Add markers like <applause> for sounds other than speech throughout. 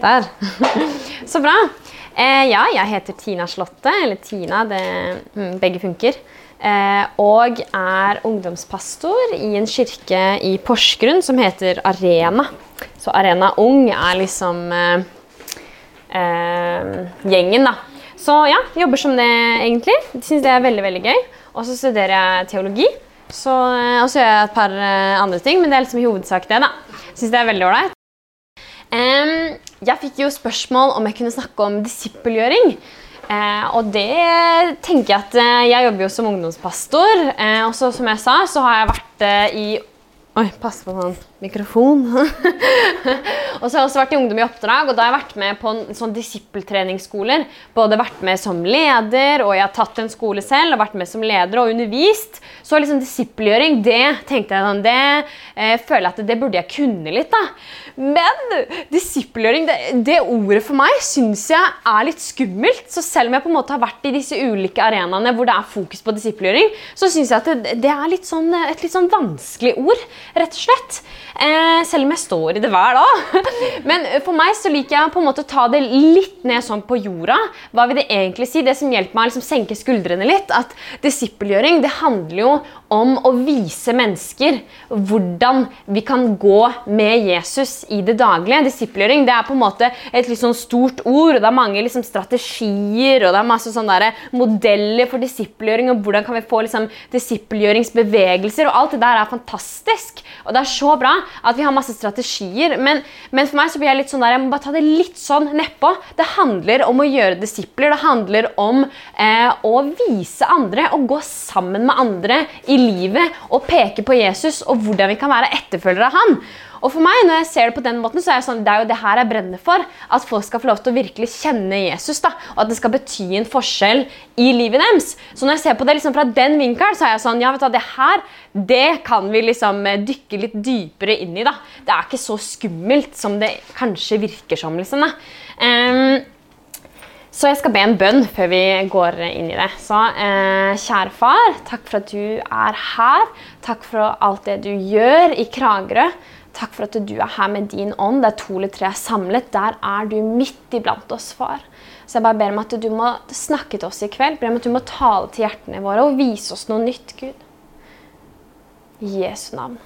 Der. <laughs> Så bra. Eh, ja, jeg heter Tina Slåtte, eller Tina, det, mm, begge funker. Eh, og er ungdomspastor i en kirke i Porsgrunn som heter Arena. Så Arena Ung er liksom eh, eh, gjengen, da. Så ja, jobber som det egentlig. Syns det er veldig, veldig gøy. Og så studerer jeg teologi. Eh, og så gjør jeg et par eh, andre ting, men det er liksom i hovedsak det, da. Syns det er veldig ålreit. Em, jeg fikk jo spørsmål om jeg kunne snakke om disippelgjøring. Eh, og det tenker jeg at eh, Jeg jobber jo som ungdomspastor. Eh, og som jeg sa, så har jeg vært eh, i Oi, pass på sånn mikrofon. <laughs> og så har jeg også vært i Ungdom i oppdrag, og da har jeg vært med på en sånn disippeltreningsskoler. Både vært med som leder, og jeg har tatt en skole selv, og vært med som leder og undervist. Så liksom disippelgjøring, det tenkte jeg sånn, det eh, føler jeg at det burde jeg kunne litt, da. Men disippelgjøring, det, det ordet for meg syns jeg er litt skummelt. Så selv om jeg på en måte har vært i disse ulike arenaene hvor det er fokus på disippelgjøring, så syns jeg at det, det er litt sånn, et litt sånn vanskelig ord, rett og slett. Eh, selv om jeg står i det hver dag. <laughs> Men for meg så liker jeg på en måte å ta det litt ned sånn på jorda. Hva vil det egentlig si? Det som hjelper meg å liksom senke skuldrene litt, at disippelgjøring det handler jo om å vise mennesker hvordan vi kan gå med Jesus i det daglige. Disippelgjøring det er på en måte et litt sånn stort ord, og det er mange liksom strategier og det er masse sånne modeller for disippelgjøring, og hvordan kan vi få liksom disippelgjøringsbevegelser, og alt det der er fantastisk. Og det er så bra at vi har masse strategier, men, men for meg så blir jeg litt sånn der, jeg må bare ta det litt sånn nedpå. Det handler om å gjøre disipler, det handler om eh, å vise andre og gå sammen med andre i livet og peke på Jesus og hvordan vi kan være etterfølgere av han. Og for meg, når jeg ser det på den måten, så er det sånn, det er jo det her jeg brenner for. At folk skal få lov til å virkelig kjenne Jesus, da, og at det skal bety en forskjell i livet deres. Så når jeg ser på det liksom fra den vinkelen, så er jeg sånn Ja, vet du det her det kan vi liksom eh, dykke litt dypere inn i. da. Det er ikke så skummelt som det kanskje virker som. liksom da. Um, så jeg skal be en bønn før vi går inn i det. Så eh, kjære far, takk for at du er her. Takk for alt det du gjør i Kragerø. Takk for at du er her med din ånd. Der to eller tre er samlet, der er du midt iblant oss, far. Så jeg bare ber om at du må snakke til oss i kveld. Ber om at du må tale til hjertene våre og vise oss noe nytt, Gud. I Jesu navn.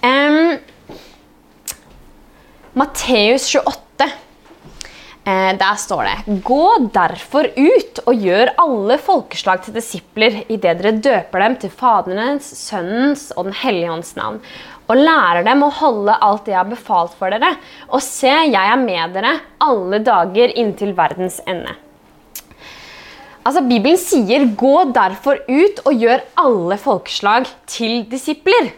Um, Matteus 28. Eh, der står det Gå derfor ut og gjør alle folkeslag til disipler idet dere døper dem til Faderens, Sønnens og Den hellige ånds navn, og lærer dem å holde alt det jeg har befalt for dere. Og se, jeg er med dere alle dager inntil verdens ende. Altså, Bibelen sier 'gå derfor ut og gjør alle folkeslag til disipler'.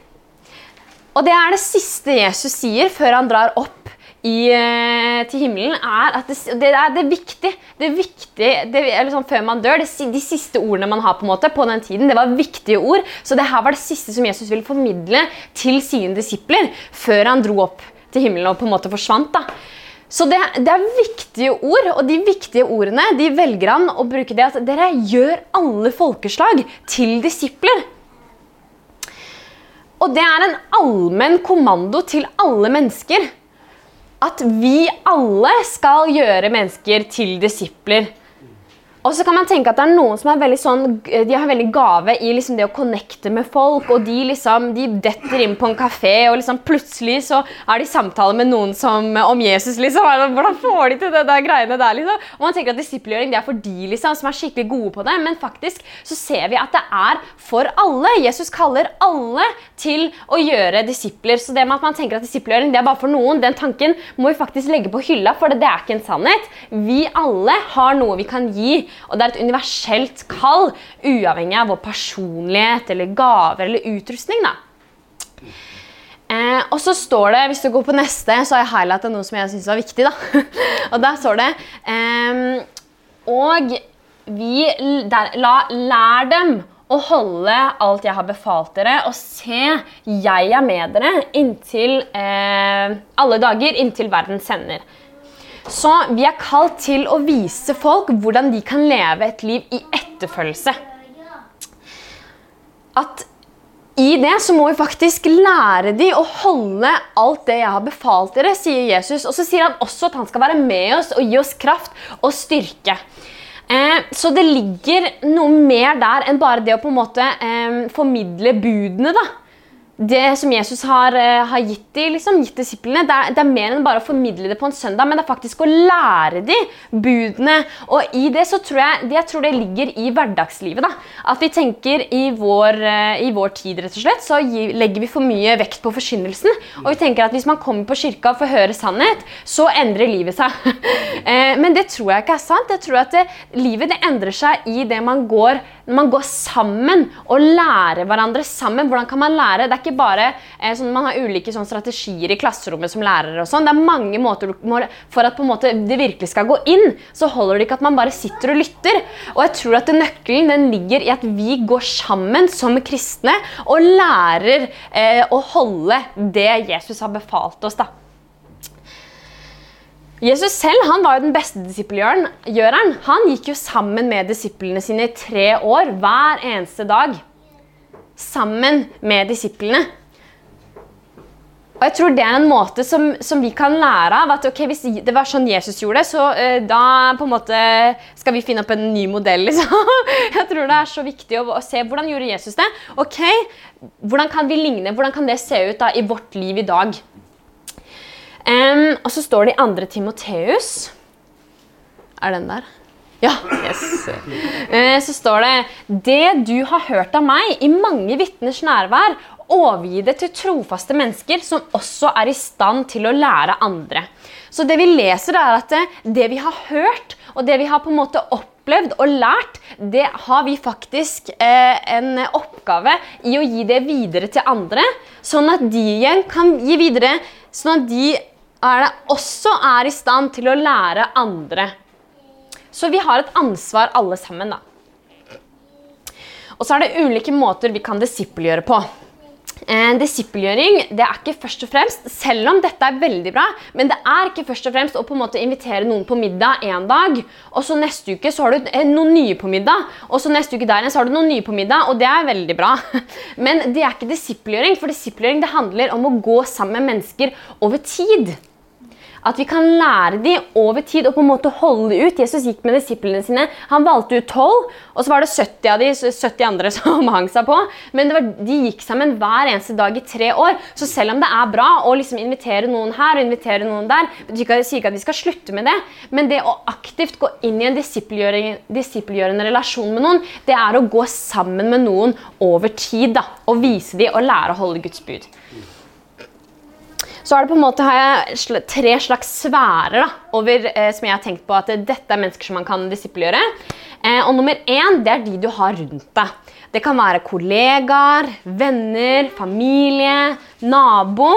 Og det er det siste Jesus sier før han drar opp i, eh, til himmelen, er at det, det er det viktig. Det er viktig eller sånn Før man dør, de siste ordene man har på måte på den tiden, det var viktige ord. Så det her var det siste som Jesus ville formidle til sine disipler før han dro opp til himmelen og på en måte forsvant. da. Så det, det, er viktige ord, og de viktige ordene de velger han å bruke det at dere gjør alle folkeslag til disipler. Og det er en allmenn kommando til alle mennesker at vi alle skal gjøre mennesker til disipler. Og så kan man tenke at det er noen som er veldig sånn, de har veldig gave i liksom det å connecte med folk. og De liksom, de detter inn på en kafé, og liksom plutselig så er de i samtale med noen som, om Jesus. liksom, Hvordan får de til det der greiene der? liksom? Og man tenker at Disippelgjøring er for de liksom, som er skikkelig gode på det. Men faktisk så ser vi at det er for alle. Jesus kaller alle til å gjøre disipler. Så det med at man tenker at disippelgjøring er bare for noen, den tanken må vi faktisk legge på hylla, for det er ikke en sannhet. Vi alle har noe vi kan gi og det er et universelt kall, uavhengig av vår personlighet eller gaver eller utrustning. da. Eh, og så står det, Hvis du går på neste, så har jeg highlighta noe som jeg syns var viktig. da. <laughs> og der står det eh, Og vi der, la, lær dem å holde alt jeg har befalt dere, og se, jeg er med dere inntil eh, alle dager inntil verden sender. Så vi er kalt til å vise folk hvordan de kan leve et liv i etterfølgelse. At i det så må vi faktisk lære de å holde alt det jeg har befalt dere, sier Jesus. Og så sier han også at han skal være med oss og gi oss kraft og styrke. Eh, så det ligger noe mer der enn bare det å på en måte eh, formidle budene. da det som Jesus har, uh, har gitt, de, liksom, gitt disiplene, det er, det er, mer enn bare å formidle det på en søndag, men det er faktisk å lære de budene. Og i det så tror jeg, det, jeg tror det ligger i hverdagslivet. da. At vi tenker i vår, uh, i vår tid, rett og slett, så legger vi for mye vekt på forkynnelsen. Og vi tenker at hvis man kommer på kirka og får høre sannhet, så endrer livet seg. uh, <laughs> men det tror jeg ikke er sant. Jeg tror at det, livet det endrer seg i det man går når man går sammen og lærer hverandre sammen. Hvordan kan man lære? Det er ikke bare eh, sånn, Man har ulike sånn, strategier i klasserommet som lærere. og sånn. Det er mange måter For at måte, det virkelig skal gå inn, så holder det ikke at man bare sitter og lytter. Og jeg tror at Nøkkelen den ligger i at vi går sammen som kristne og lærer eh, å holde det Jesus har befalt oss. da. Jesus selv han var jo den beste disippelgjøreren. Han gikk jo sammen med disiplene sine i tre år hver eneste dag. Sammen med disiplene. Og jeg tror Det er en måte som, som vi kan lære av. at okay, Hvis det var sånn Jesus gjorde det, så uh, da på en måte skal vi finne opp en ny modell. <laughs> Liksom. Jeg tror det er så viktig å, å, se hvordan gjorde Jesus det. Ok, Hvordan kan vi ligne? Hvordan kan det se ut da i vårt liv i dag? Um, og så står det i 2. Timoteus Er den der? Ja. yes. Uh, så står det Det du har hørt av meg i mange vitners nærvær, overgi det til trofaste mennesker som også er i stand til å lære andre. Så det vi leser, er at det, det vi har hørt, og det vi har på en måte opplevd og lært, det har vi faktisk eh, en oppgave i å gi det videre til andre, sånn at de igjen kan gi videre, sånn at de er det også er i stand til å lære andre. Så vi har et ansvar alle sammen, da. Og så er det ulike måter vi kan disippelgjøre på. Eh, disippelgjøring det er ikke først og fremst, selv om dette er veldig bra, men det er ikke først og fremst å på en måte invitere noen på middag en dag, og så neste uke så har du eh, noen nye på middag, og så neste uke der igjen så har du noen nye på middag, og det er veldig bra. <laughs> Men det er ikke disippelgjøring, for disippelgjøring handler om å gå sammen med mennesker over tid. At vi kan lære dem over tid og på en måte holde ut. Jesus gikk med disiplene sine. Han valgte ut tolv, og så var det 70 av de 70 andre <laughs> som hang seg på. Men var, de gikk sammen hver eneste dag i tre år. Så selv om det er bra å liksom invitere noen her og invitere noen der, betyr sier ikke at vi skal slutte med det, men det å aktivt gå inn i en disippelgjørende relasjon med noen, det er å gå sammen med noen over tid da, og vise dem og lære å holde Guds bud så en måte jeg tre slags sfærer over, eh, som jeg har tenkt på at dette er mennesker som man kan disippelgjøre. Eh, og nummer én det er de du har rundt deg. Det kan være kollegaer, venner, familie, nabo.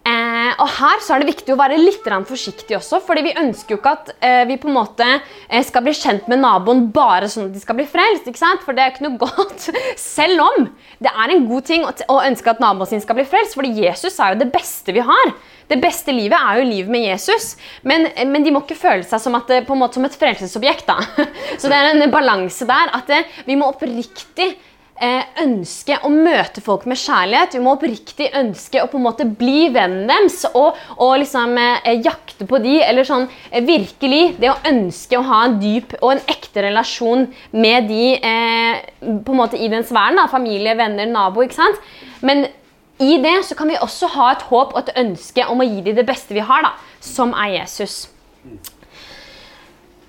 Eh, og her så er det viktig å være litt forsiktig også, fordi vi ønsker jo ikke at eh, vi på en måte eh, skal bli kjent med naboen bare sånn at de skal bli frelst. ikke sant? For det er ikke noe <laughs> godt. Selv om det er en god ting å, å ønske at naboen sin skal bli frelst, fordi Jesus er jo det beste vi har. Det beste livet er jo livet med Jesus, men, men, de må ikke føle seg som, at, på en måte, som et frelsesobjekt. da. <laughs> Så det er en balanse der at det, vi må oppriktig Eh, ønske å møte folk med kjærlighet. Vi må oppriktig ønske å på en måte bli vennen deres og, og liksom eh, jakte på de, eller sånn eh, virkelig Det å ønske å ha en dyp og en ekte relasjon med de eh, på en måte i den sfæren. Familie, venner, nabo. ikke sant? Men i det så kan vi også ha et håp og et ønske om å gi dem det beste vi har, da, som er Jesus.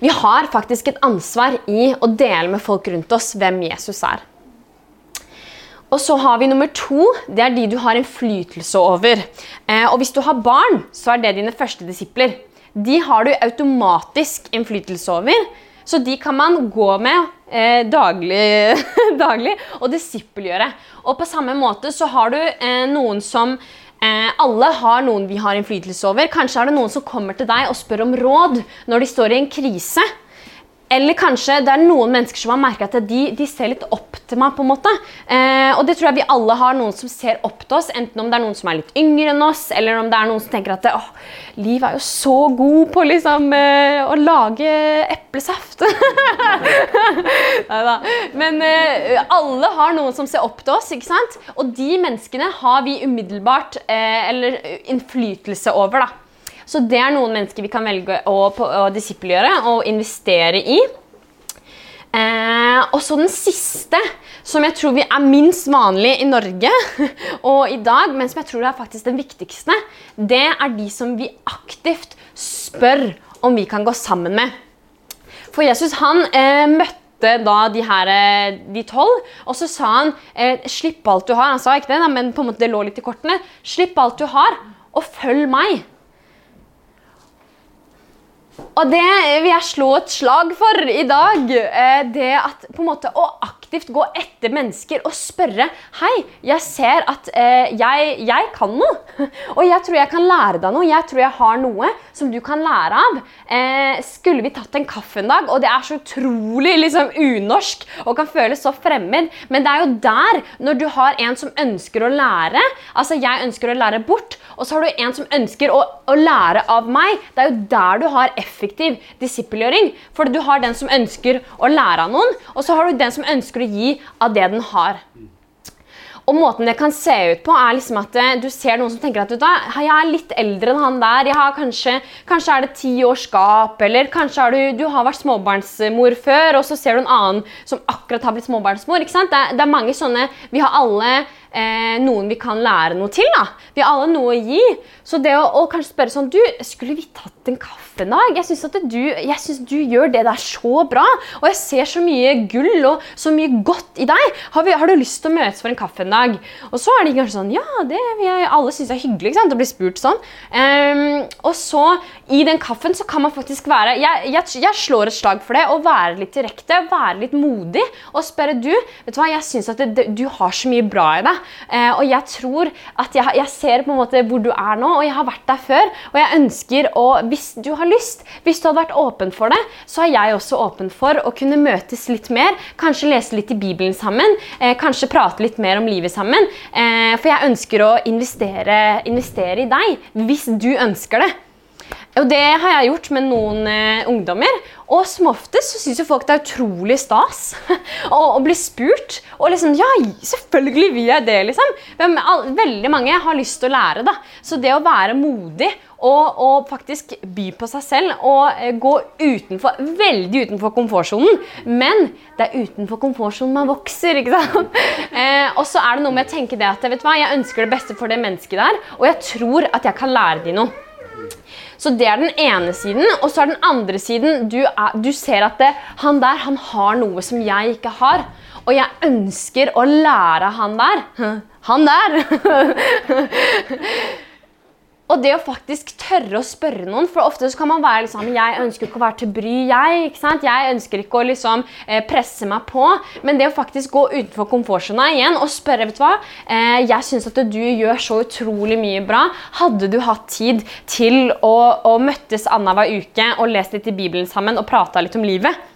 Vi har faktisk et ansvar i å dele med folk rundt oss hvem Jesus er. Og så har vi nummer to. Det er de du har innflytelse over. Eh, og hvis du har barn, så er det dine første disipler. De har du automatisk innflytelse over, så de kan man gå med eh, daglig, <laughs> daglig, og disippelgjøre. Og på samme måte så har du eh, noen som Alle har noen vi har innflytelse over. Kanskje er det noen som kommer til deg og spør om råd når de står i en krise. Eller kanskje det er noen mennesker som har merka at de, de, ser litt opp til meg. på en måte. Eh, og det tror jeg vi alle har noen som ser opp til oss, enten om det er noen som er litt yngre enn oss, eller om det er noen som tenker at åh, Liv er jo så god på liksom, eh, å lage eplesaft. <laughs> Neida. Men eh, alle har noen som ser opp til oss, ikke sant? og de menneskene har vi umiddelbart eh, eller innflytelse over. da. Så det er noen mennesker vi kan velge å, å disippelgjøre og investere i. Eh, og så den siste, som jeg tror vi er minst vanlig i Norge <laughs> og i dag, men som jeg tror er faktisk den viktigste, det er de som vi aktivt spør om vi kan gå sammen med. For Jesus han eh, møtte da de her, eh, de tolv, og så sa han eh, slipp alt du har. Han sa ikke det, men på en måte det lå litt i kortene. Slipp alt du har, og følg meg. Og det vil jeg slå et slag for i dag. Eh, det at på en måte å aktivt gå etter mennesker og spørre Hei, jeg ser at eh, jeg, jeg, kan noe. <laughs> Og jeg tror jeg kan lære deg noe. Jeg tror jeg har noe som du kan lære av. Eh, skulle vi tatt en kaffe en dag, og det er så utrolig liksom, unorsk og kan føles så fremmed, men det er jo der, når du har en som ønsker å lære Altså, jeg ønsker å lære bort, og så har du en som ønsker å, å lære av meg. Det er jo der du har effektiv disippelgjøring. For du har den som ønsker å lære av noen, og så har du den som ønsker å gi av det den har. Og måten det kan se ut på, er liksom at eh, du ser noen som tenker at jeg er litt eldre enn han der. Kanskje, kanskje er det ti års gap, eller kanskje har du, du har vært småbarnsmor før, og så ser du en annen som akkurat har blitt småbarnsmor. ikke sant? Det, det er mange sånne Vi har alle eh, noen vi kan lære noe til. da. Vi har alle noe å gi. Så det å, å kanskje spørre sånn Du, skulle vi tatt en kaffe en dag? Jeg syns du, du gjør det der så bra. Og jeg ser så mye gull og så mye godt i deg. Har, vi, har du lyst til å møtes for en kaffe en dag? Og så er de kanskje sånn Ja, det vil jeg, alle syns er hyggelig ikke sant? å bli spurt sånn. Um, og så, i den kaffen, så kan man faktisk være jeg, jeg, jeg slår et slag for det. Å være litt direkte, være litt modig og spørre du, vet du hva, jeg syns at det, du har så mye bra i deg. Uh, og jeg tror at jeg, jeg, ser på en måte hvor du er nå, og jeg har vært der før. Og jeg ønsker å, hvis du har lyst, hvis du hadde vært åpen for det, så er jeg også åpen for å kunne møtes litt mer. Kanskje lese litt i Bibelen sammen. Eh, kanskje prate litt mer om livet sammen. Eh, for jeg ønsker å investere, investere i deg hvis du ønsker det. Og det har jeg gjort med noen eh, ungdommer. Og som oftest så syns folk det er utrolig stas <laughs> å, bli spurt. Og liksom Ja, selvfølgelig vil jeg det, liksom. Men veldig mange har lyst til å lære, da. Så det å være modig og, og, faktisk by på seg selv og eh, gå utenfor, veldig utenfor komfortsonen. Men det er utenfor komfortsonen man vokser. ikke sant? <laughs> Eh, og så er det noe med å tenke det at vet du hva, jeg ønsker det beste for det mennesket der, og jeg tror at jeg kan lære dem noe. Så det er den ene siden. Og så er den andre siden du, er, du ser at det, han der han har noe som jeg ikke har. Og jeg ønsker å lære han der. Han der! <laughs> Og det å faktisk tørre å spørre noen For ofte så kan man være liksom Jeg ønsker ikke å være til bry, jeg. ikke sant? Jeg ønsker ikke å liksom eh, presse meg på. Men det å faktisk gå utenfor komfortsona igjen og spørre vet du hva, eh, Jeg syns at du gjør så utrolig mye bra. Hadde du hatt tid til å, å møttes annenhver uke og lest litt i Bibelen sammen og prata litt om livet?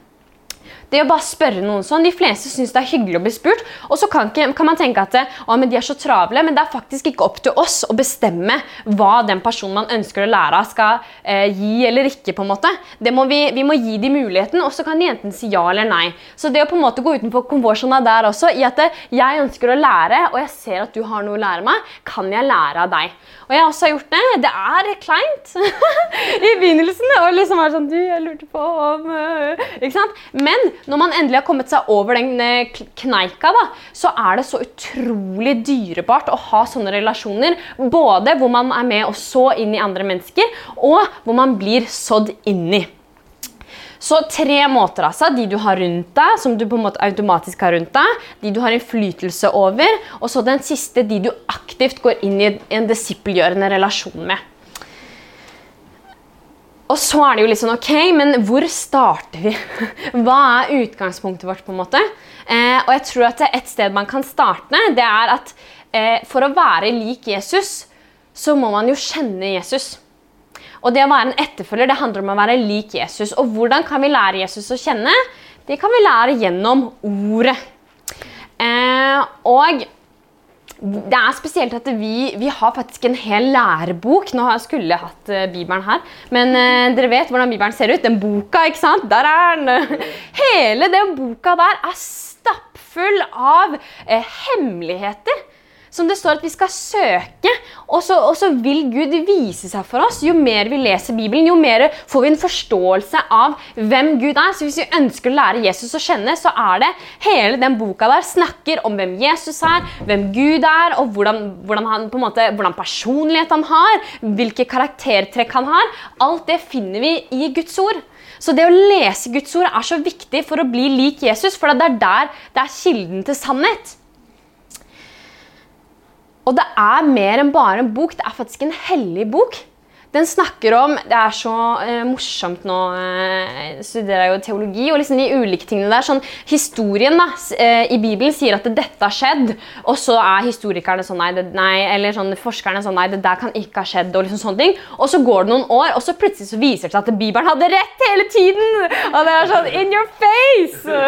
Det å bare spørre noen sånn, De fleste syns det er hyggelig å bli spurt. Og så kan, kan man tenke at å, de er så travle, men det er faktisk ikke opp til oss å bestemme hva den personen man ønsker å lære av, skal eh, gi eller ikke. på en måte. Må vi, vi, må gi dem muligheten, og så kan de enten si ja eller nei. Så det å på en måte gå utenfor konvorsjonen der også, i at jeg ønsker å lære, og jeg ser at du har noe å lære meg, kan jeg lære av deg. Og jeg også har gjort det. Det er kleint <laughs> i begynnelsen. Og liksom er sånn Du, jeg lurte på om uh, Ikke sant? Men når man endelig har kommet seg over den uh, kneika, da, så er det så utrolig dyrebart å ha sånne relasjoner. Både hvor man er med og så inn i andre mennesker, og hvor man blir sådd inn i. Så tre måter, altså. De du har rundt deg, som du på en måte automatisk har rundt deg. De du har innflytelse over. Og så den siste, de du aktivt går inn i en disippelgjørende relasjon med. Og så er det jo litt sånn Ok, men hvor starter vi? <laughs> Hva er utgangspunktet vårt? på en måte? Eh, og jeg tror at et sted man kan starte, det er at eh, for å være lik Jesus, så må man jo kjenne Jesus. Og det å være en etterfølger det handler om å være lik Jesus. Og hvordan kan vi lære Jesus å kjenne? Det kan vi lære gjennom ordet. Eh, og det er spesielt at vi, vi, har faktisk en hel lærebok. Nå skulle jeg hatt uh, Bibelen her, men uh, dere vet hvordan Bibelen ser ut. Den boka, ikke sant? Der er den! <laughs> Hele den boka der er stappfull av uh, hemmeligheter som det står at vi skal søke. Og så, og så, vil Gud vise seg for oss. Jo mer vi leser Bibelen, jo mer får vi en forståelse av hvem Gud er. Så hvis vi ønsker å lære Jesus å kjenne, så er det hele den boka der snakker om hvem Jesus er, hvem Gud er, og hvordan, hvordan, han, måte, hvordan personlighet han har, hvilke karaktertrekk han har. Alt det finner vi i Guds ord. Så det å lese Guds ord er så viktig for å bli lik Jesus, for det er der det er kilden til sannhet. Og det er mer enn bare en bok. Det er faktisk en hellig bok. Den snakker om Det er så eh, morsomt nå eh, studerer jeg jo teologi, og liksom de ulike tingene der. sånn Historien da, eh, i Bibelen sier at dette har skjedd, og så er historikerne sånn nei, det, nei, eller sånn forskerne sånn nei, det der kan ikke ha skjedd. Og liksom sånne ting. Og så går det noen år, og så plutselig så viser det seg at Bibelen hadde rett hele tiden! Og det er sånn in your face!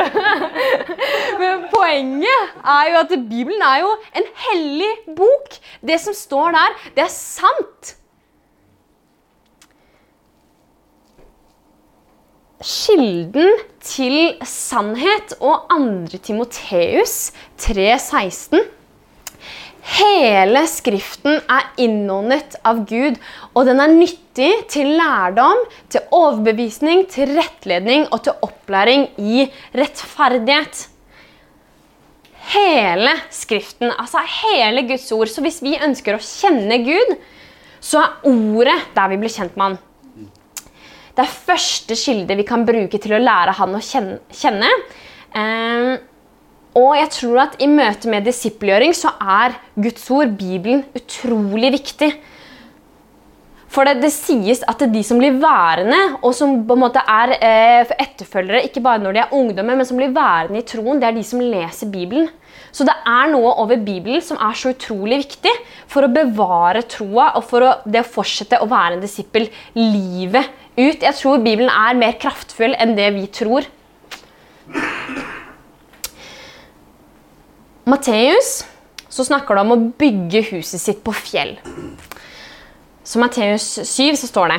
<laughs> Men poenget er jo at Bibelen er jo en hellig bok. Det som står der, det er sant. Kilden til sannhet og 2. Timoteus 3,16 Hele Skriften er innåndet av Gud, og den er nyttig til lærdom, til overbevisning, til rettledning og til opplæring i rettferdighet. Hele Skriften, altså hele Guds ord. Så hvis vi ønsker å kjenne Gud, så er ordet der vi blir kjent med Han. Det er første kilde vi kan bruke til å lære han å kjenne. Eh, og jeg tror at i møte med disippelgjøring så er Guds ord, Bibelen, utrolig viktig. For det, det, sies at det er de som blir værende, og som på en måte er eh, etterfølgere, ikke bare når de er ungdommer, men som blir værende i troen, det er de som leser Bibelen. Så det er noe over Bibelen som er så utrolig viktig for å bevare troa og for å, det å fortsette å være en disippel livet ut. Jeg tror Bibelen er mer kraftfull enn det vi tror. Matteus så snakker det om å bygge huset sitt på fjell. Så Matteus 7 så står det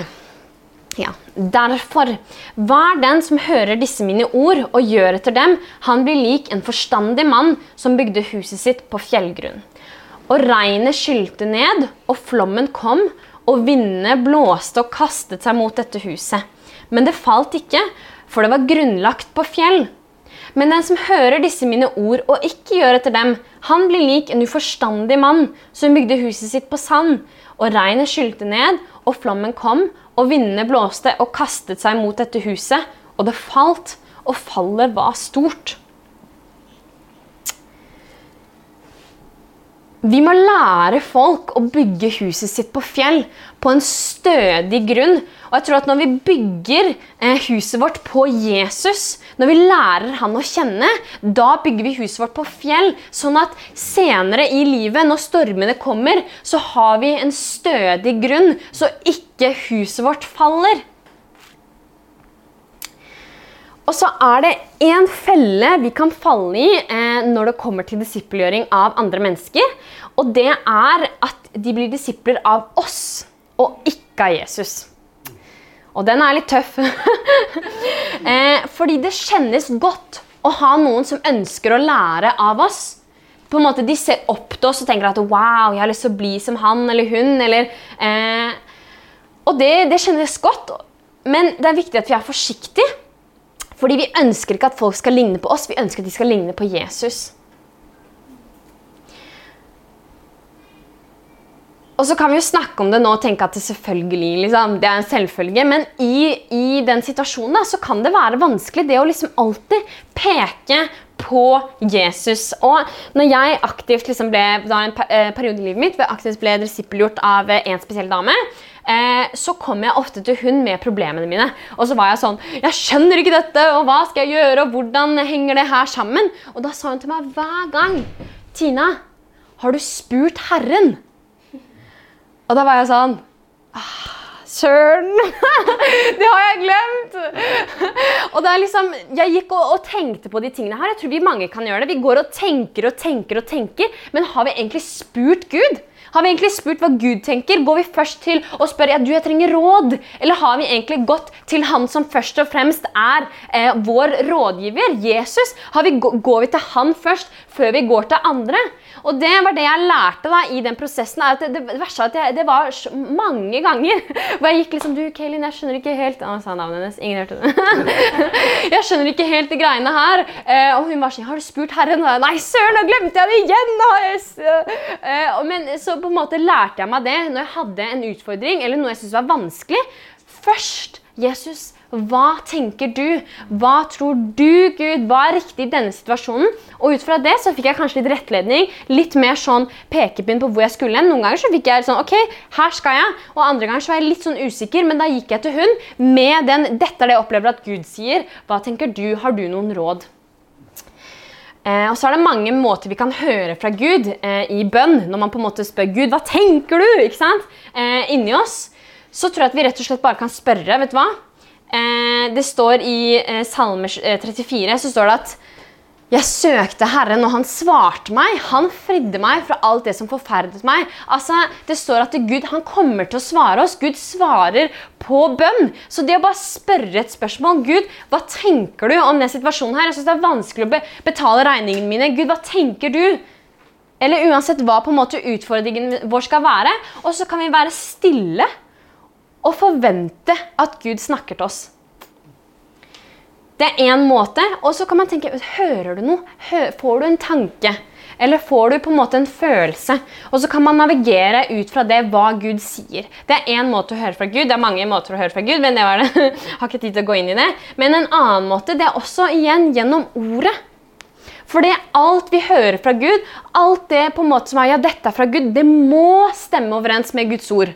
ja, Derfor, vær den som hører disse mine ord og gjør etter dem, han blir lik en forstandig mann som bygde huset sitt på fjellgrunn. Og regnet skylte ned, og flommen kom, og vindene blåste og kastet seg mot dette huset. Men det falt ikke, for det var grunnlagt på fjell. Men den som hører disse mine ord og ikke gjør etter dem, han blir lik en uforstandig mann som bygde huset sitt på sand. Og regnet skylte ned, og flommen kom, og vindene blåste og kastet seg mot dette huset. Og det falt, og fallet var stort. Vi må lære folk å bygge huset sitt på fjell, på en stødig grunn. Og jeg tror at Når vi bygger eh, huset vårt på Jesus, når vi lærer han å kjenne, da bygger vi huset vårt på fjell. Sånn at senere i livet, når stormene kommer, så har vi en stødig grunn, så ikke huset vårt faller. Og så er det en felle vi kan falle i eh, når det kommer til disippelgjøring av andre mennesker. Og det er at de blir disipler av oss, og ikke av Jesus. Og den er litt tøff. <laughs> eh, fordi det kjennes godt å ha noen som ønsker å lære av oss. På en måte De ser opp til oss og tenker at wow, jeg har lyst til å bli som han eller hun. Eller, eh, og det, det kjennes godt, men det er viktig at vi er forsiktige. Fordi vi ønsker ikke at folk skal ligne på oss, vi ønsker at de skal ligne på Jesus. Og så kan vi jo snakke om det nå og tenke at det selvfølgelig liksom, det er en selvfølge, men i, i den situasjonen da, så kan det være vanskelig det å liksom alltid peke på Jesus. Og når jeg aktivt liksom ble, da en eh, periode i livet mitt aktivt ble disippelgjort av en spesiell dame, eh, så kom jeg ofte til hun med problemene mine. Og så var jeg sånn Jeg skjønner ikke dette, og hva skal jeg gjøre, og hvordan henger det her sammen? Og da sa hun til meg hver gang Tina, har du spurt Herren? Og da var jeg sånn ah, søren! <laughs> det har jeg glemt! og det er liksom, Jeg gikk og, og, tenkte på de tingene her. Jeg tror vi mange kan gjøre det. Vi går og tenker og tenker og tenker, men har vi egentlig spurt Gud? Har vi egentlig spurt hva Gud tenker? Går vi først til å spørre ja, du, jeg trenger råd? Eller har vi egentlig gått til han som først og fremst er eh, vår rådgiver, Jesus? Vi, går vi til han først før vi går til andre? Og det var det jeg lærte da i den prosessen. er at Det, det verste at jeg, det var mange ganger <laughs> hvor jeg gikk liksom Du, Kaelin, jeg skjønner ikke helt Å, sa navnet hennes. Ingen hørte det. <laughs> jeg skjønner ikke helt de greiene her. Eh, og hun var sånn Har du spurt Herren? Nei, søren, nå glemte jeg det igjen! Eh, men så på en måte lærte jeg meg det når jeg hadde en utfordring eller noe jeg syntes var vanskelig. Først Jesus hva tenker du? Hva tror du, Gud? Hva er riktig i denne situasjonen? Og ut fra det så fikk jeg kanskje litt rettledning, litt mer sånn pekepinn på hvor jeg skulle. Noen ganger så fikk jeg sånn OK, her skal jeg. Og andre ganger så var jeg litt sånn usikker, men da gikk jeg til hun med den Dette er det jeg opplever at Gud sier. Hva tenker du? Har du noen råd? Eh, og så er det mange måter vi kan høre fra Gud eh, i bønn. Når man på en måte spør Gud, hva tenker du? Ikke sant? Eh, inni oss. Så tror jeg at vi rett og slett bare kan spørre. vet du hva? Eh, det står i eh, Salme 34 eh, så står det at jeg søkte Herren, og han svarte meg. Han fridde meg fra alt det som forferdet meg. Altså, Det står at Gud han kommer til å svare oss. Gud svarer på bønn. Så det å bare spørre et spørsmål Gud, hva tenker du om den situasjonen her? Jeg synes Det er vanskelig å be betale regningene mine. Gud, hva tenker du? Eller uansett hva på en måte utfordringen vår skal være. Og så kan vi være stille og forvente at Gud snakker til oss. Det er én måte. Og så kan man tenke Hører du noe? får du en tanke? Eller får du på en måte en følelse? Og så kan man navigere ut fra det hva Gud sier. Det er én måte å høre fra Gud. Det er mange måter å høre fra Gud, men det var det. <laughs> har ikke tid til å gå inn i det. Men en annen måte det er også igjen gjennom ordet. For det alt vi hører fra Gud, alt det på en måte som er ja, dette er fra Gud, det må stemme overens med Guds ord.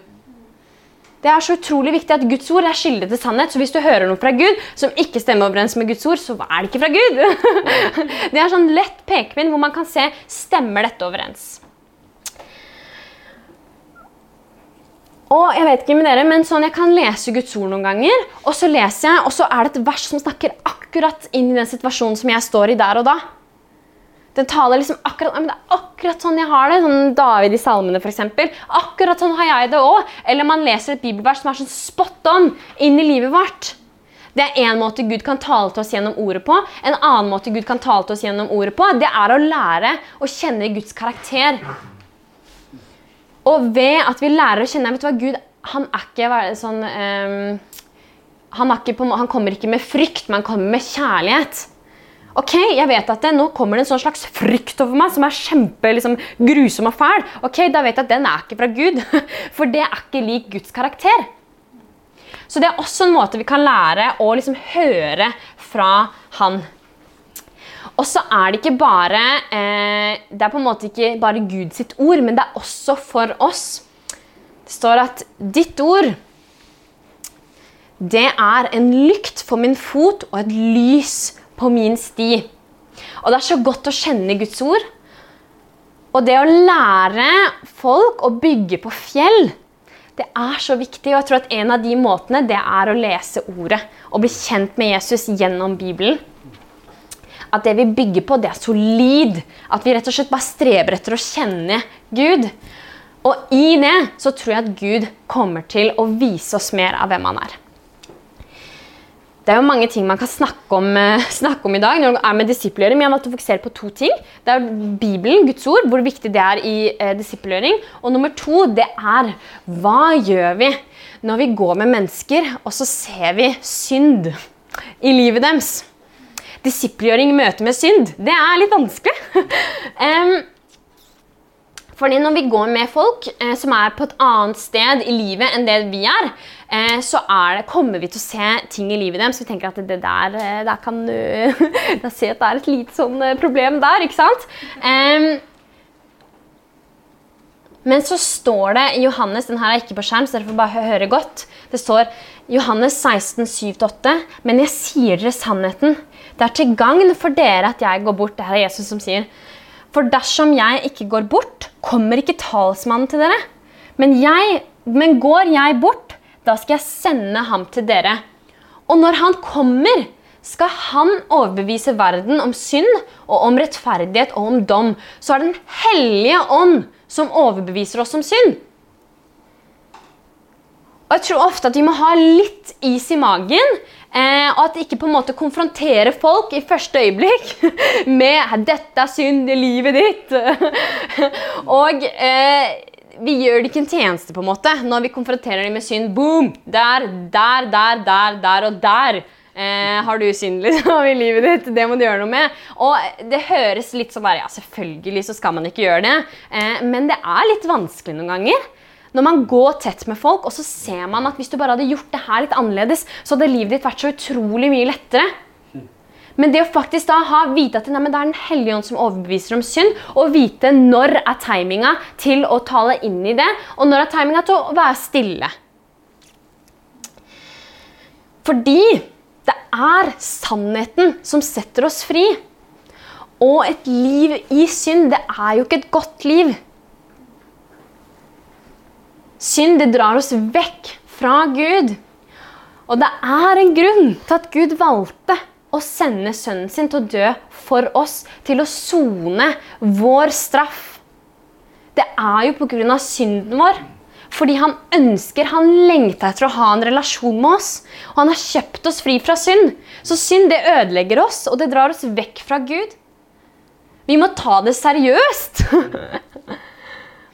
Det er så utrolig viktig at Guds ord er kilde til sannhet. Så hvis du hører noe fra Gud som ikke stemmer overens med Guds ord, så er det ikke fra Gud. <laughs> det er sånn lett pekepinn hvor man kan se stemmer dette overens. Og Jeg vet ikke med dere, men sånn jeg kan lese Guds ord noen ganger, og så leser jeg, og så er det et vers som snakker akkurat inn i den situasjonen som jeg står i der og da. Den taler liksom akkurat, men Det er akkurat sånn jeg har det. sånn David i salmene, f.eks. Akkurat sånn har jeg det òg. Eller man leser et bibelvers som er sånn spot on inn i livet vårt. Det er én måte Gud kan tale til oss gjennom ordet på. En annen måte Gud kan tale til oss gjennom ordet på, det er å lære å kjenne Guds karakter. Og ved at vi lærer å kjenne vet du hva, Gud han er ikke sånn um, han, er ikke på, han kommer ikke med frykt, men han kommer med kjærlighet. Ok, jeg vet at det, Nå kommer det en sånn slags frykt over meg som er kjempe liksom, grusom og fæl. Ok, Da vet jeg at den er ikke fra Gud, <laughs> for det er ikke lik Guds karakter. Så det er også en måte vi kan lære å liksom høre fra Han. Og så er det ikke bare eh, Det er på en måte ikke bare Guds ord, men det er også for oss. Det står at ditt ord det er en lykt for min fot og et lys for på min sti. Og det er så godt å kjenne Guds ord. Og det å lære folk å bygge på fjell, det er så viktig. Og jeg tror at en av de måtene det er å lese ordet og bli kjent med Jesus gjennom Bibelen. At det vi bygger på, det er solid. At vi rett og slett bare streber etter å kjenne Gud. Og i det så tror jeg at Gud kommer til å vise oss mer av hvem han er. Det er jo mange ting man kan snakke om, eh, <laughs> snakke om i dag når det er med disippelgjøring, men jeg har valgt å fokusere på to ting. Det er Bibelen, Guds ord, hvor viktig det er i eh, disippelgjøring. Og nummer to, det er hva gjør vi når vi går med mennesker, og så ser vi synd i livet deres? Disippelgjøring i møte med synd, det er litt vanskelig. <laughs> um, Fordi når vi går med folk eh, som er på et annet sted i livet enn det vi er, eh, så er det, kommer vi til å se ting i livet deres. Vi tenker at det der, eh, der kan Da <laughs> ser jeg at det er et lite sånn eh, problem der, ikke sant? Um, men så står det Johannes den her er ikke på skjerm, så dere får bare høre godt. Det står Johannes 16, 7-8. Men jeg sier dere sannheten. Det er til gagn for dere at jeg går bort. Det her er Jesus som sier. For dersom jeg ikke går bort, kommer ikke talsmannen til dere. Men, jeg, men går jeg bort, da skal jeg sende ham til dere. Og når han kommer, skal han overbevise verden om synd og om rettferdighet og om dom. Så er det Den hellige ånd som overbeviser oss om synd. Og jeg tror ofte at vi må ha litt is i magen. Eh, og at ikke på en måte konfrontere folk i første øyeblikk <laughs> med 'dette er synd i livet ditt'. <laughs> og eh, vi gjør det ikke en tjeneste på en måte når vi konfronterer dem med synd. Boom! Der, der, der, der, der og der. Eh, har du synd liksom, <laughs> i livet ditt? Det må du gjøre noe med. Og det høres litt sånn der, Ja, selvfølgelig så skal man ikke gjøre det. Eh, men det er litt vanskelig noen ganger. Når man går tett med folk, og så ser man at hvis du bare hadde gjort det her litt annerledes, så hadde livet ditt vært så utrolig mye lettere. Men det å faktisk da ha, vite at det er Den hellige ånd som overbeviser om synd, og vite når er timinga til å tale inn i det, og når er timinga til å være stille. Fordi det er sannheten som setter oss fri. Og et liv i synd, det er jo ikke et godt liv. Synd det drar oss vekk fra Gud. Og det er en grunn til at Gud valgte å sende sønnen sin til å dø for oss, til å sone vår straff. Det er jo pga. synden vår. Fordi han ønsker, han lengter etter å ha en relasjon med oss. Og han har kjøpt oss fri fra synd. Så synd det ødelegger oss, og det drar oss vekk fra Gud. Vi må ta det seriøst. <laughs>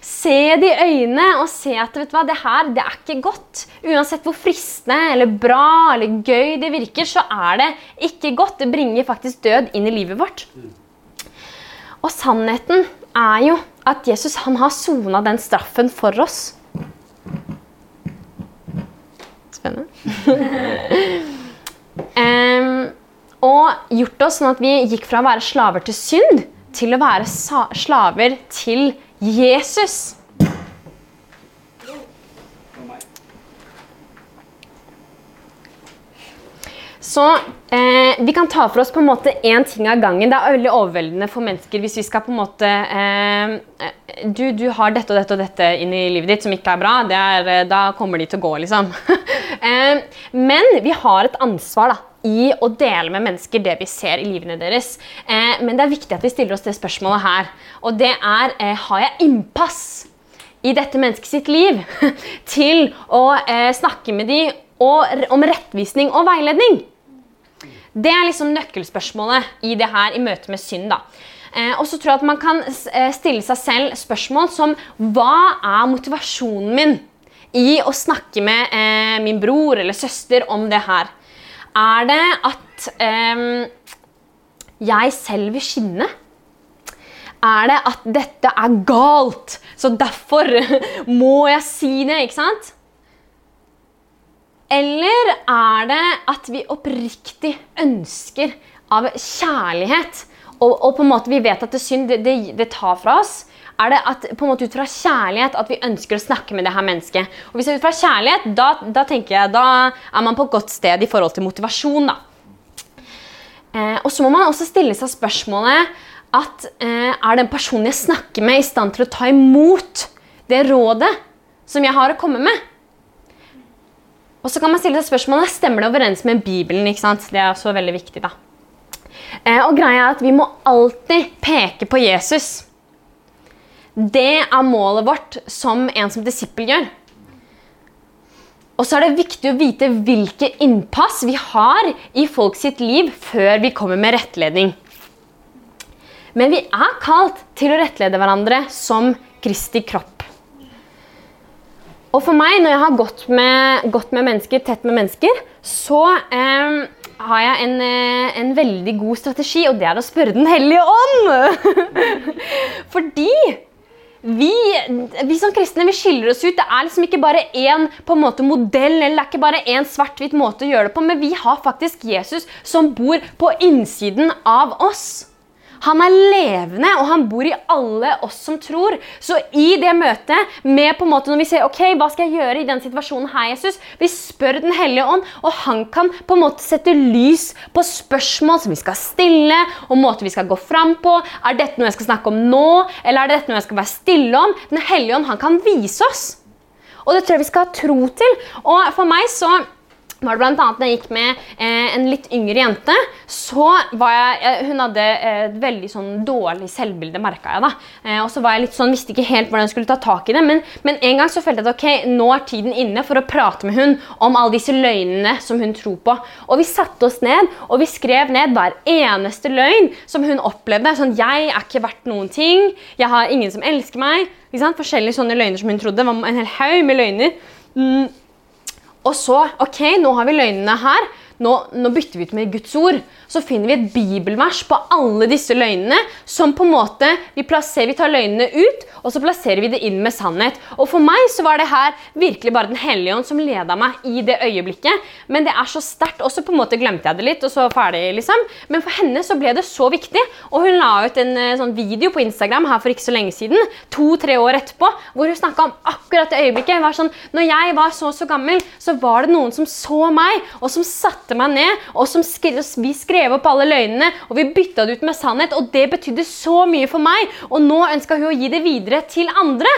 se det i øynene og se at vet du hva, det her det er ikke godt. Uansett hvor fristende eller bra eller gøy det virker, så er det ikke godt. Det bringer faktisk død inn i livet vårt. Og sannheten er jo at Jesus han har sona den straffen for oss. Spennende. <laughs> um, og gjort oss sånn at vi gikk fra å være slaver til synd til å være slaver til Jesus. Så eh, vi kan ta for oss på en måte én ting av gangen. Det er veldig overveldende for mennesker hvis vi skal på en måte eh, du, du, har dette og dette og dette inn i livet ditt som ikke er bra. Er, eh, da kommer de til å gå, liksom. <laughs> eh, men vi har et ansvar da, i å dele med mennesker det vi ser i livene deres. Eh, men det er viktig at vi stiller oss det spørsmålet her. Og det er eh, har jeg innpass i dette mennesket sitt liv <laughs> til å snakke med dem om rettvisning og veiledning? Det er liksom nøkkelspørsmålet i det her i møte med synd. da. Eh, og så tror jeg at man kan eh, stille seg selv spørsmål som Hva er motivasjonen min i å snakke med eh, min bror eller søster om det her? Er det at eh, jeg selv vil skinne? Er det at dette er galt, så derfor <laughs> må jeg si det? ikke sant? Eller er det at vi oppriktig ønsker av kjærlighet, og, og på en måte vi vet at det synd det, det, det, tar fra oss? Er det at, på en måte ut fra kjærlighet at vi ønsker å snakke med det her mennesket? Og Hvis det er ut fra kjærlighet, da, da tenker jeg, da er man på et godt sted i forhold til motivasjon. da. Eh, og så må man også stille seg spørsmålet at eh, er den personen jeg snakker med, i stand til å ta imot det rådet som jeg har å komme med? Og så kan man stille seg spørsmålet stemmer det overens med Bibelen. ikke sant? Det er også veldig viktig. da. Eh, og greia er at Vi må alltid peke på Jesus. Det er målet vårt som en som disippel gjør. Og så er det viktig å vite hvilke innpass vi har i folk sitt liv før vi kommer med rettledning. Men vi er kalt til å rettlede hverandre som Kristi kropp. Og for meg, når jeg har gått med, gått med mennesker, tett med mennesker, så eh, har jeg en, eh, en, veldig god strategi, og det er å spørre Den hellige ånd! <laughs> Fordi vi, vi, som kristne vi skiller oss ut. Det er liksom ikke bare én på en måte modell eller det er ikke bare én svart-hvitt måte å gjøre det på, men vi har faktisk Jesus som bor på innsiden av oss. Han er levende, og han bor i alle oss som tror. Så i det møtet, med på en måte når vi ser ok, hva skal jeg gjøre i den situasjonen her, Jesus, vi spør Den hellige ånd, og han kan på en måte sette lys på spørsmål som vi skal stille, og måter vi skal gå fram på. Er dette noe jeg skal snakke om nå, eller er dette noe jeg skal være stille om? Den hellige ånd han kan vise oss. Og det tror jeg vi skal ha tro til. Og for meg så var det annet når jeg gikk med eh, en litt yngre jente, så var jeg Hun hadde eh, et veldig sånn dårlig selvbilde, merka jeg da. Eh, og så var jeg litt sånn, visste ikke helt hvordan jeg skulle ta tak i det, men, men en gang så følte jeg at ok, nå er tiden inne for å prate med hun om alle disse løgnene som hun tror på. Og vi satte oss ned, og vi skrev ned hver eneste løgn som hun opplevde. Sånn, jeg er ikke verdt noen ting, jeg har ingen som elsker meg. Forskjellige sånne løgner som hun trodde. Var en hel haug med løgner. Mm. Og så OK, nå har vi løgnene her. Nå, nå, bytter vi ut med Guds ord. Så finner vi et bibelvers på alle disse løgnene. som på en måte, Vi, plasserer, vi tar løgnene ut, og så plasserer vi det inn med sannhet. Og For meg så var det her virkelig bare Den hellige ånd som leda meg i det øyeblikket. Men det er så sterkt. Og så på en måte glemte jeg det litt, og så ferdig, liksom. Men for henne så ble det så viktig. Og hun la ut en eh, sånn video på Instagram her for ikke så lenge siden, to-tre år etterpå, hvor hun snakka om akkurat det øyeblikket. Var sånn, når jeg var så så gammel, så var det noen som så meg, og som satte satte meg ned, og som skrev, vi skrev opp alle løgnene, og vi bytta det ut med sannhet. Og det betydde så mye for meg, og nå ønska hun å gi det videre til andre.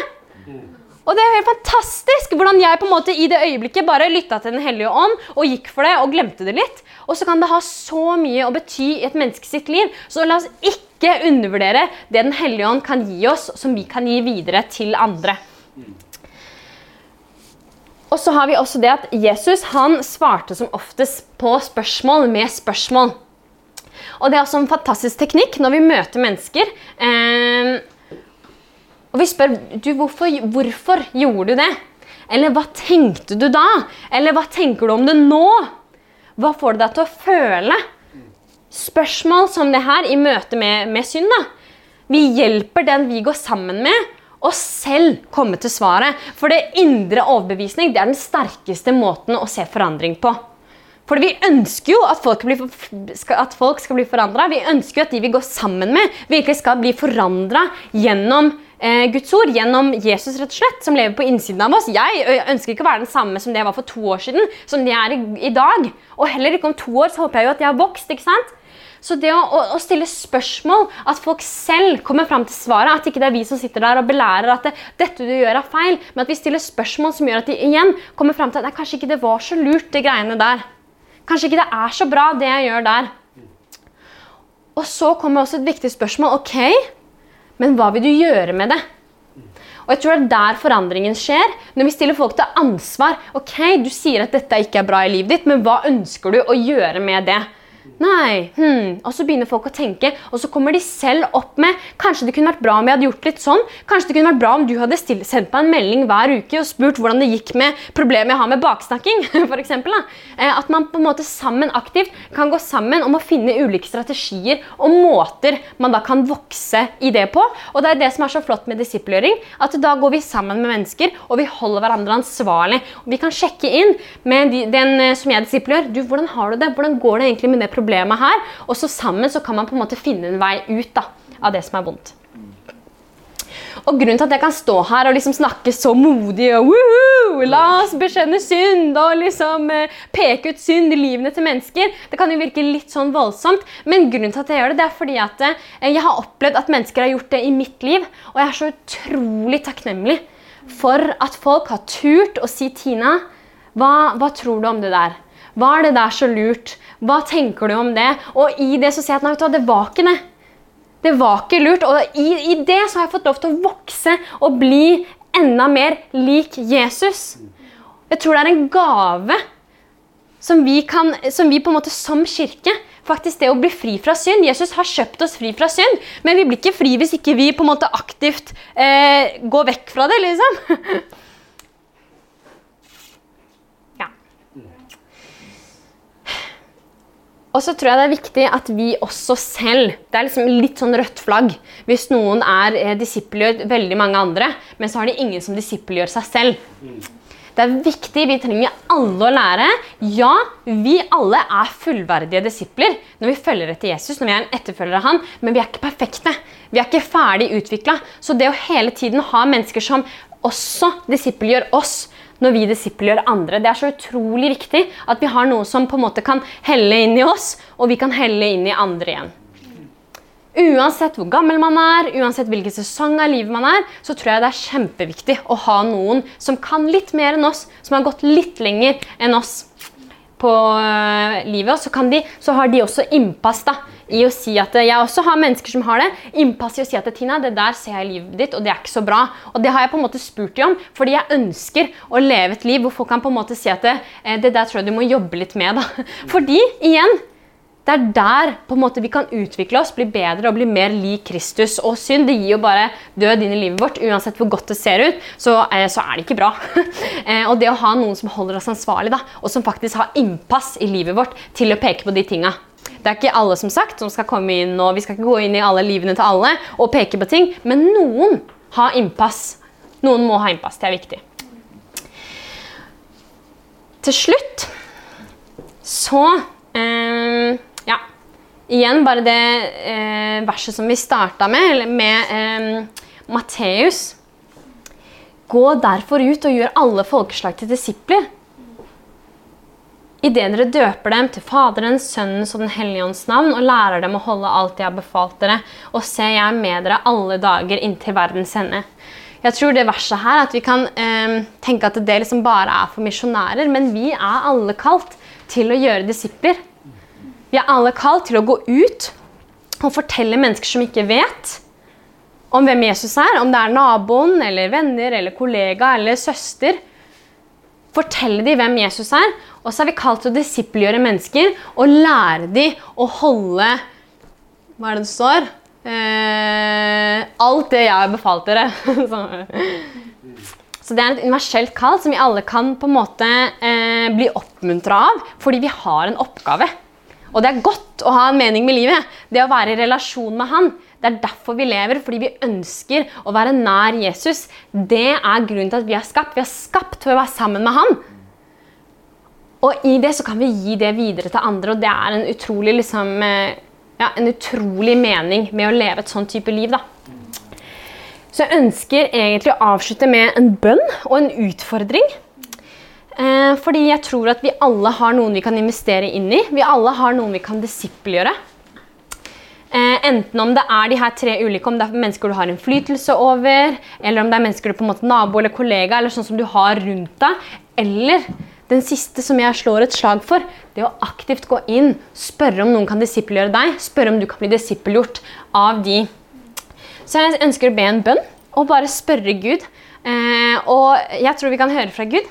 Og det er helt fantastisk hvordan jeg på en måte i det øyeblikket bare lytta til Den hellige ånd og gikk for det og glemte det litt. Og så kan det ha så mye å bety i et menneske sitt liv. Så la oss ikke undervurdere det Den hellige ånd kan gi oss, som vi kan gi videre til andre. Og så har vi også det at Jesus han svarte som oftest på spørsmål med spørsmål. Og det er også en fantastisk teknikk når vi møter mennesker. Eh, og vi spør du, hvorfor, hvorfor gjorde du det? Eller hva tenkte du da? Eller hva tenker du om det nå? Hva får det deg til å føle? Spørsmål som det her i møte med, med synd. da. Vi hjelper den vi går sammen med, og selv komme til svaret. For det indre overbevisning det er den sterkeste måten å se forandring på. For vi ønsker jo at folk, blir, at folk skal bli forandra. Vi ønsker jo at de vi går sammen med, virkelig skal bli forandra gjennom eh, Guds ord, gjennom Jesus, rett og slett, som lever på innsiden av oss. Jeg ønsker ikke å være den samme som det jeg var for to år siden, som det jeg er i, i dag. Og heller ikke om to år så håper jeg jo at jeg har vokst. ikke sant? Så det å, å, stille spørsmål, at folk selv kommer fram til svaret, at ikke det er vi som sitter der og belærer at det, dette du gjør er feil, men at vi stiller spørsmål som gjør at de igjen kommer fram til at kanskje ikke det var så lurt, det greiene der. Kanskje ikke det er så bra, det jeg gjør der. Og så kommer også et viktig spørsmål. Ok, men hva vil du gjøre med det? Og jeg tror det er der forandringen skjer. Når vi stiller folk til ansvar. Ok, du sier at dette ikke er bra i livet ditt, men hva ønsker du å gjøre med det? Nei. Hmm. Og så begynner folk å tenke, og så kommer de selv opp med Kanskje det kunne vært bra om jeg hadde gjort litt sånn. Kanskje det kunne vært bra om du hadde stilt, sendt meg en melding hver uke og spurt hvordan det gikk med problemet jeg har med baksnakking. <laughs> For eksempel, da. at man på en måte sammen aktivt kan gå sammen om å finne ulike strategier og måter man da kan vokse i det på. Og det er det som er så flott med disippelgjøring. At da går vi sammen med mennesker, og vi holder hverandre ansvarlig. Og vi kan sjekke inn med den eh, som jeg disippelgjør. Du, hvordan har du det? Hvordan går det egentlig med det problemet her. Og så sammen så kan man på en måte finne en vei ut da, av det som er vondt. Og grunnen til at jeg kan stå her og liksom snakke så modig og! La oss bekjenne synd og liksom eh, peke ut synd i livene til mennesker. Det kan jo virke litt sånn voldsomt, men grunnen til at jeg gjør det, det er fordi at eh, jeg har opplevd at mennesker har gjort det i mitt liv, og jeg er så utrolig takknemlig for at folk har turt å si Tina, hva, hva tror du om det der? Var det der så lurt? Hva tenker du om det? Og i det så sier jeg at nei, vet du hva, det var ikke det. Det var ikke lurt. Og i, i det så har jeg fått lov til å vokse og bli enda mer lik Jesus. Jeg tror det er en gave som vi, kan, som vi på en måte som kirke faktisk det å bli fri fra synd. Jesus har kjøpt oss fri fra synd, men vi blir ikke fri hvis ikke vi på en måte aktivt eh, går vekk fra det. liksom. <laughs> Og så tror jeg det er viktig at vi også selv Det er liksom litt sånn rødt flagg hvis noen er eh, disippelgjør veldig mange andre, men så har de ingen som disippelgjør seg selv. Det er viktig. Vi trenger alle å lære. Ja, vi alle er fullverdige disipler når vi følger etter Jesus, når vi er en etterfølger av han, men vi er ikke perfekte. Vi er ikke ferdig utvikla. Så det å hele tiden ha mennesker som også disippelgjør oss, når vi disippelgjør andre. Det er så utrolig viktig at vi har noe som på en måte kan helle inn i oss, og vi kan helle inn i andre igjen. Uansett hvor gammel man er, uansett hvilken sesong av livet man er, så tror jeg det er kjempeviktig å ha noen som kan litt mer enn oss, som har gått litt lenger enn oss på øh, livet. Og så, de, så har de også innpass da, i å si at Jeg også har mennesker som har det. Innpass i å si at Tina, det der ser jeg i livet ditt, og det er ikke så bra. Og det har jeg på en måte spurt dem om, fordi jeg ønsker å leve et liv hvor folk kan på en måte si at det, eh, det der tror jeg du må jobbe litt med. da. <laughs> Fordi, igjen, det er der på en måte vi kan utvikle oss, bli bedre og bli mer lik Kristus. Og synd det gir jo bare død inn i livet vårt. Uansett hvor godt det ser ut, så, eh, så er det ikke bra. <laughs> eh, og det å ha noen som holder oss ansvarlig, da, og som faktisk har innpass i livet vårt til å peke på de tinga. Det er ikke alle som sagt som skal komme inn, og vi skal ikke gå inn i alle livene til alle og peke på ting, men noen har innpass. Noen må ha innpass. Det er viktig. Til slutt så eh, Ja. Igjen bare det eh, verset som vi starta med, med eh, Matteus. Gå derfor ut og gjør alle folkeslag til disipler. Idet dere døper dem til Faderens, Sønnens og Den hellige ånds navn og lærer dem å holde alt jeg har befalt dere, og se, jeg er med dere alle dager inntil verdens ende. Jeg tror det verset her, at vi kan eh, tenke at det liksom bare er for misjonærer, men vi er alle kalt til å gjøre disipler. Vi er alle kalt til å gå ut og fortelle mennesker som ikke vet, om hvem Jesus er. Om det er naboen, eller venner, eller kollega eller søster. Fortelle dem hvem Jesus er. Og så er vi kalt til å disippelgjøre mennesker og lære dem å holde Hva er det det står? Eh, alt det jeg har befalt dere. <laughs> så det er et universelt kall som vi alle kan på en måte eh, bli oppmuntra av, fordi vi har en oppgave. Og det er godt å ha en mening med livet. Det å være i relasjon med Han. Det er derfor vi lever, fordi vi ønsker å være nær Jesus. Det er grunnen til at vi er skapt. Vi er skapt for å være sammen med Han. Og i det så kan vi gi det videre til andre, og det er en utrolig, liksom, eh, ja, en utrolig mening med å leve et sånn type liv. da. Så jeg ønsker egentlig å avslutte med en bønn og en utfordring. Eh, fordi jeg tror at vi alle har noen vi kan investere inn i. Vi alle har noen vi kan disippelgjøre. Eh, enten om det er de her tre ulike, om det er mennesker du har innflytelse over, eller om det er mennesker du på en måte nabo eller kollega eller sånn som du har rundt deg. Eller den siste som jeg slår et slag for, det å aktivt gå inn, spørre om noen kan disippelgjøre deg, spørre om du kan bli disippelgjort av de. Så jeg ønsker å be en bønn og bare spørre Gud. Eh, og jeg tror vi kan høre fra Gud.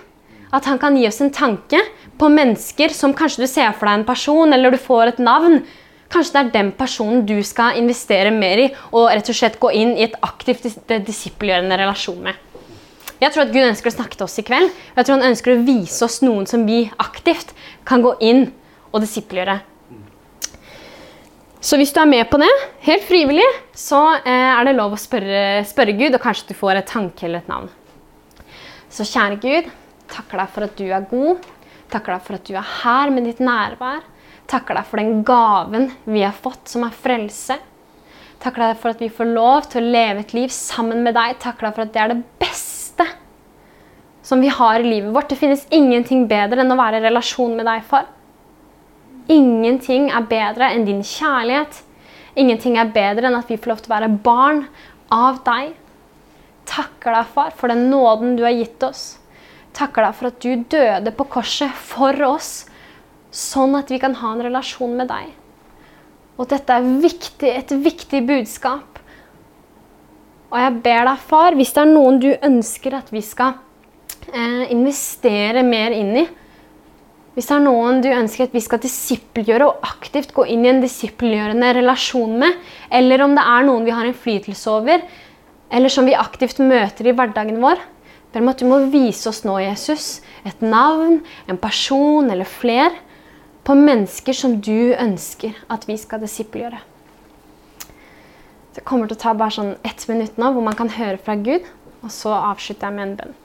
At han kan gi oss en tanke på mennesker som kanskje du ser for deg en person, eller du får et navn. Kanskje det er den personen du skal investere mer i og rett og slett gå inn i et aktivt disippelgjørende relasjon med. Jeg tror at Gud ønsker å snakke til oss i kveld. jeg tror Han ønsker å vise oss noen som vi aktivt kan gå inn og disippelgjøre. Så hvis du er med på det, helt frivillig, så eh, er det lov å spørre, spørre Gud, og kanskje du får et tanke eller et navn. Så kjære Gud, takker deg for at du er god. Takker deg for at du er her med ditt nærvær. Takker deg for den gaven vi har fått, som er frelse. Takker deg for at vi får lov til å leve et liv sammen med deg. Takker deg for at det er det beste som vi har i livet vårt. Det finnes ingenting bedre enn å være i relasjon med deg, far. Ingenting er bedre enn din kjærlighet. Ingenting er bedre enn at vi får lov til å være barn av deg. Takker deg, far, for den nåden du har gitt oss takker deg for at du døde på korset for oss, sånn at vi kan ha en relasjon med deg. Og dette er viktig, et viktig budskap. Og jeg ber deg, far, hvis det er noen du ønsker at vi skal eh, investere mer inn i, hvis det er noen du ønsker at vi skal disippelgjøre og aktivt gå inn i en disippelgjørende relasjon med, eller om det er noen vi har innflytelse over, eller som vi aktivt møter i hverdagen vår, ber om at du må vise oss nå, Jesus, et navn, en person eller fler på mennesker som du ønsker at vi skal disippelgjøre. Det kommer til å ta bare sånn ett minutt nå, hvor man kan høre fra Gud, og så avslutter jeg med en bønn.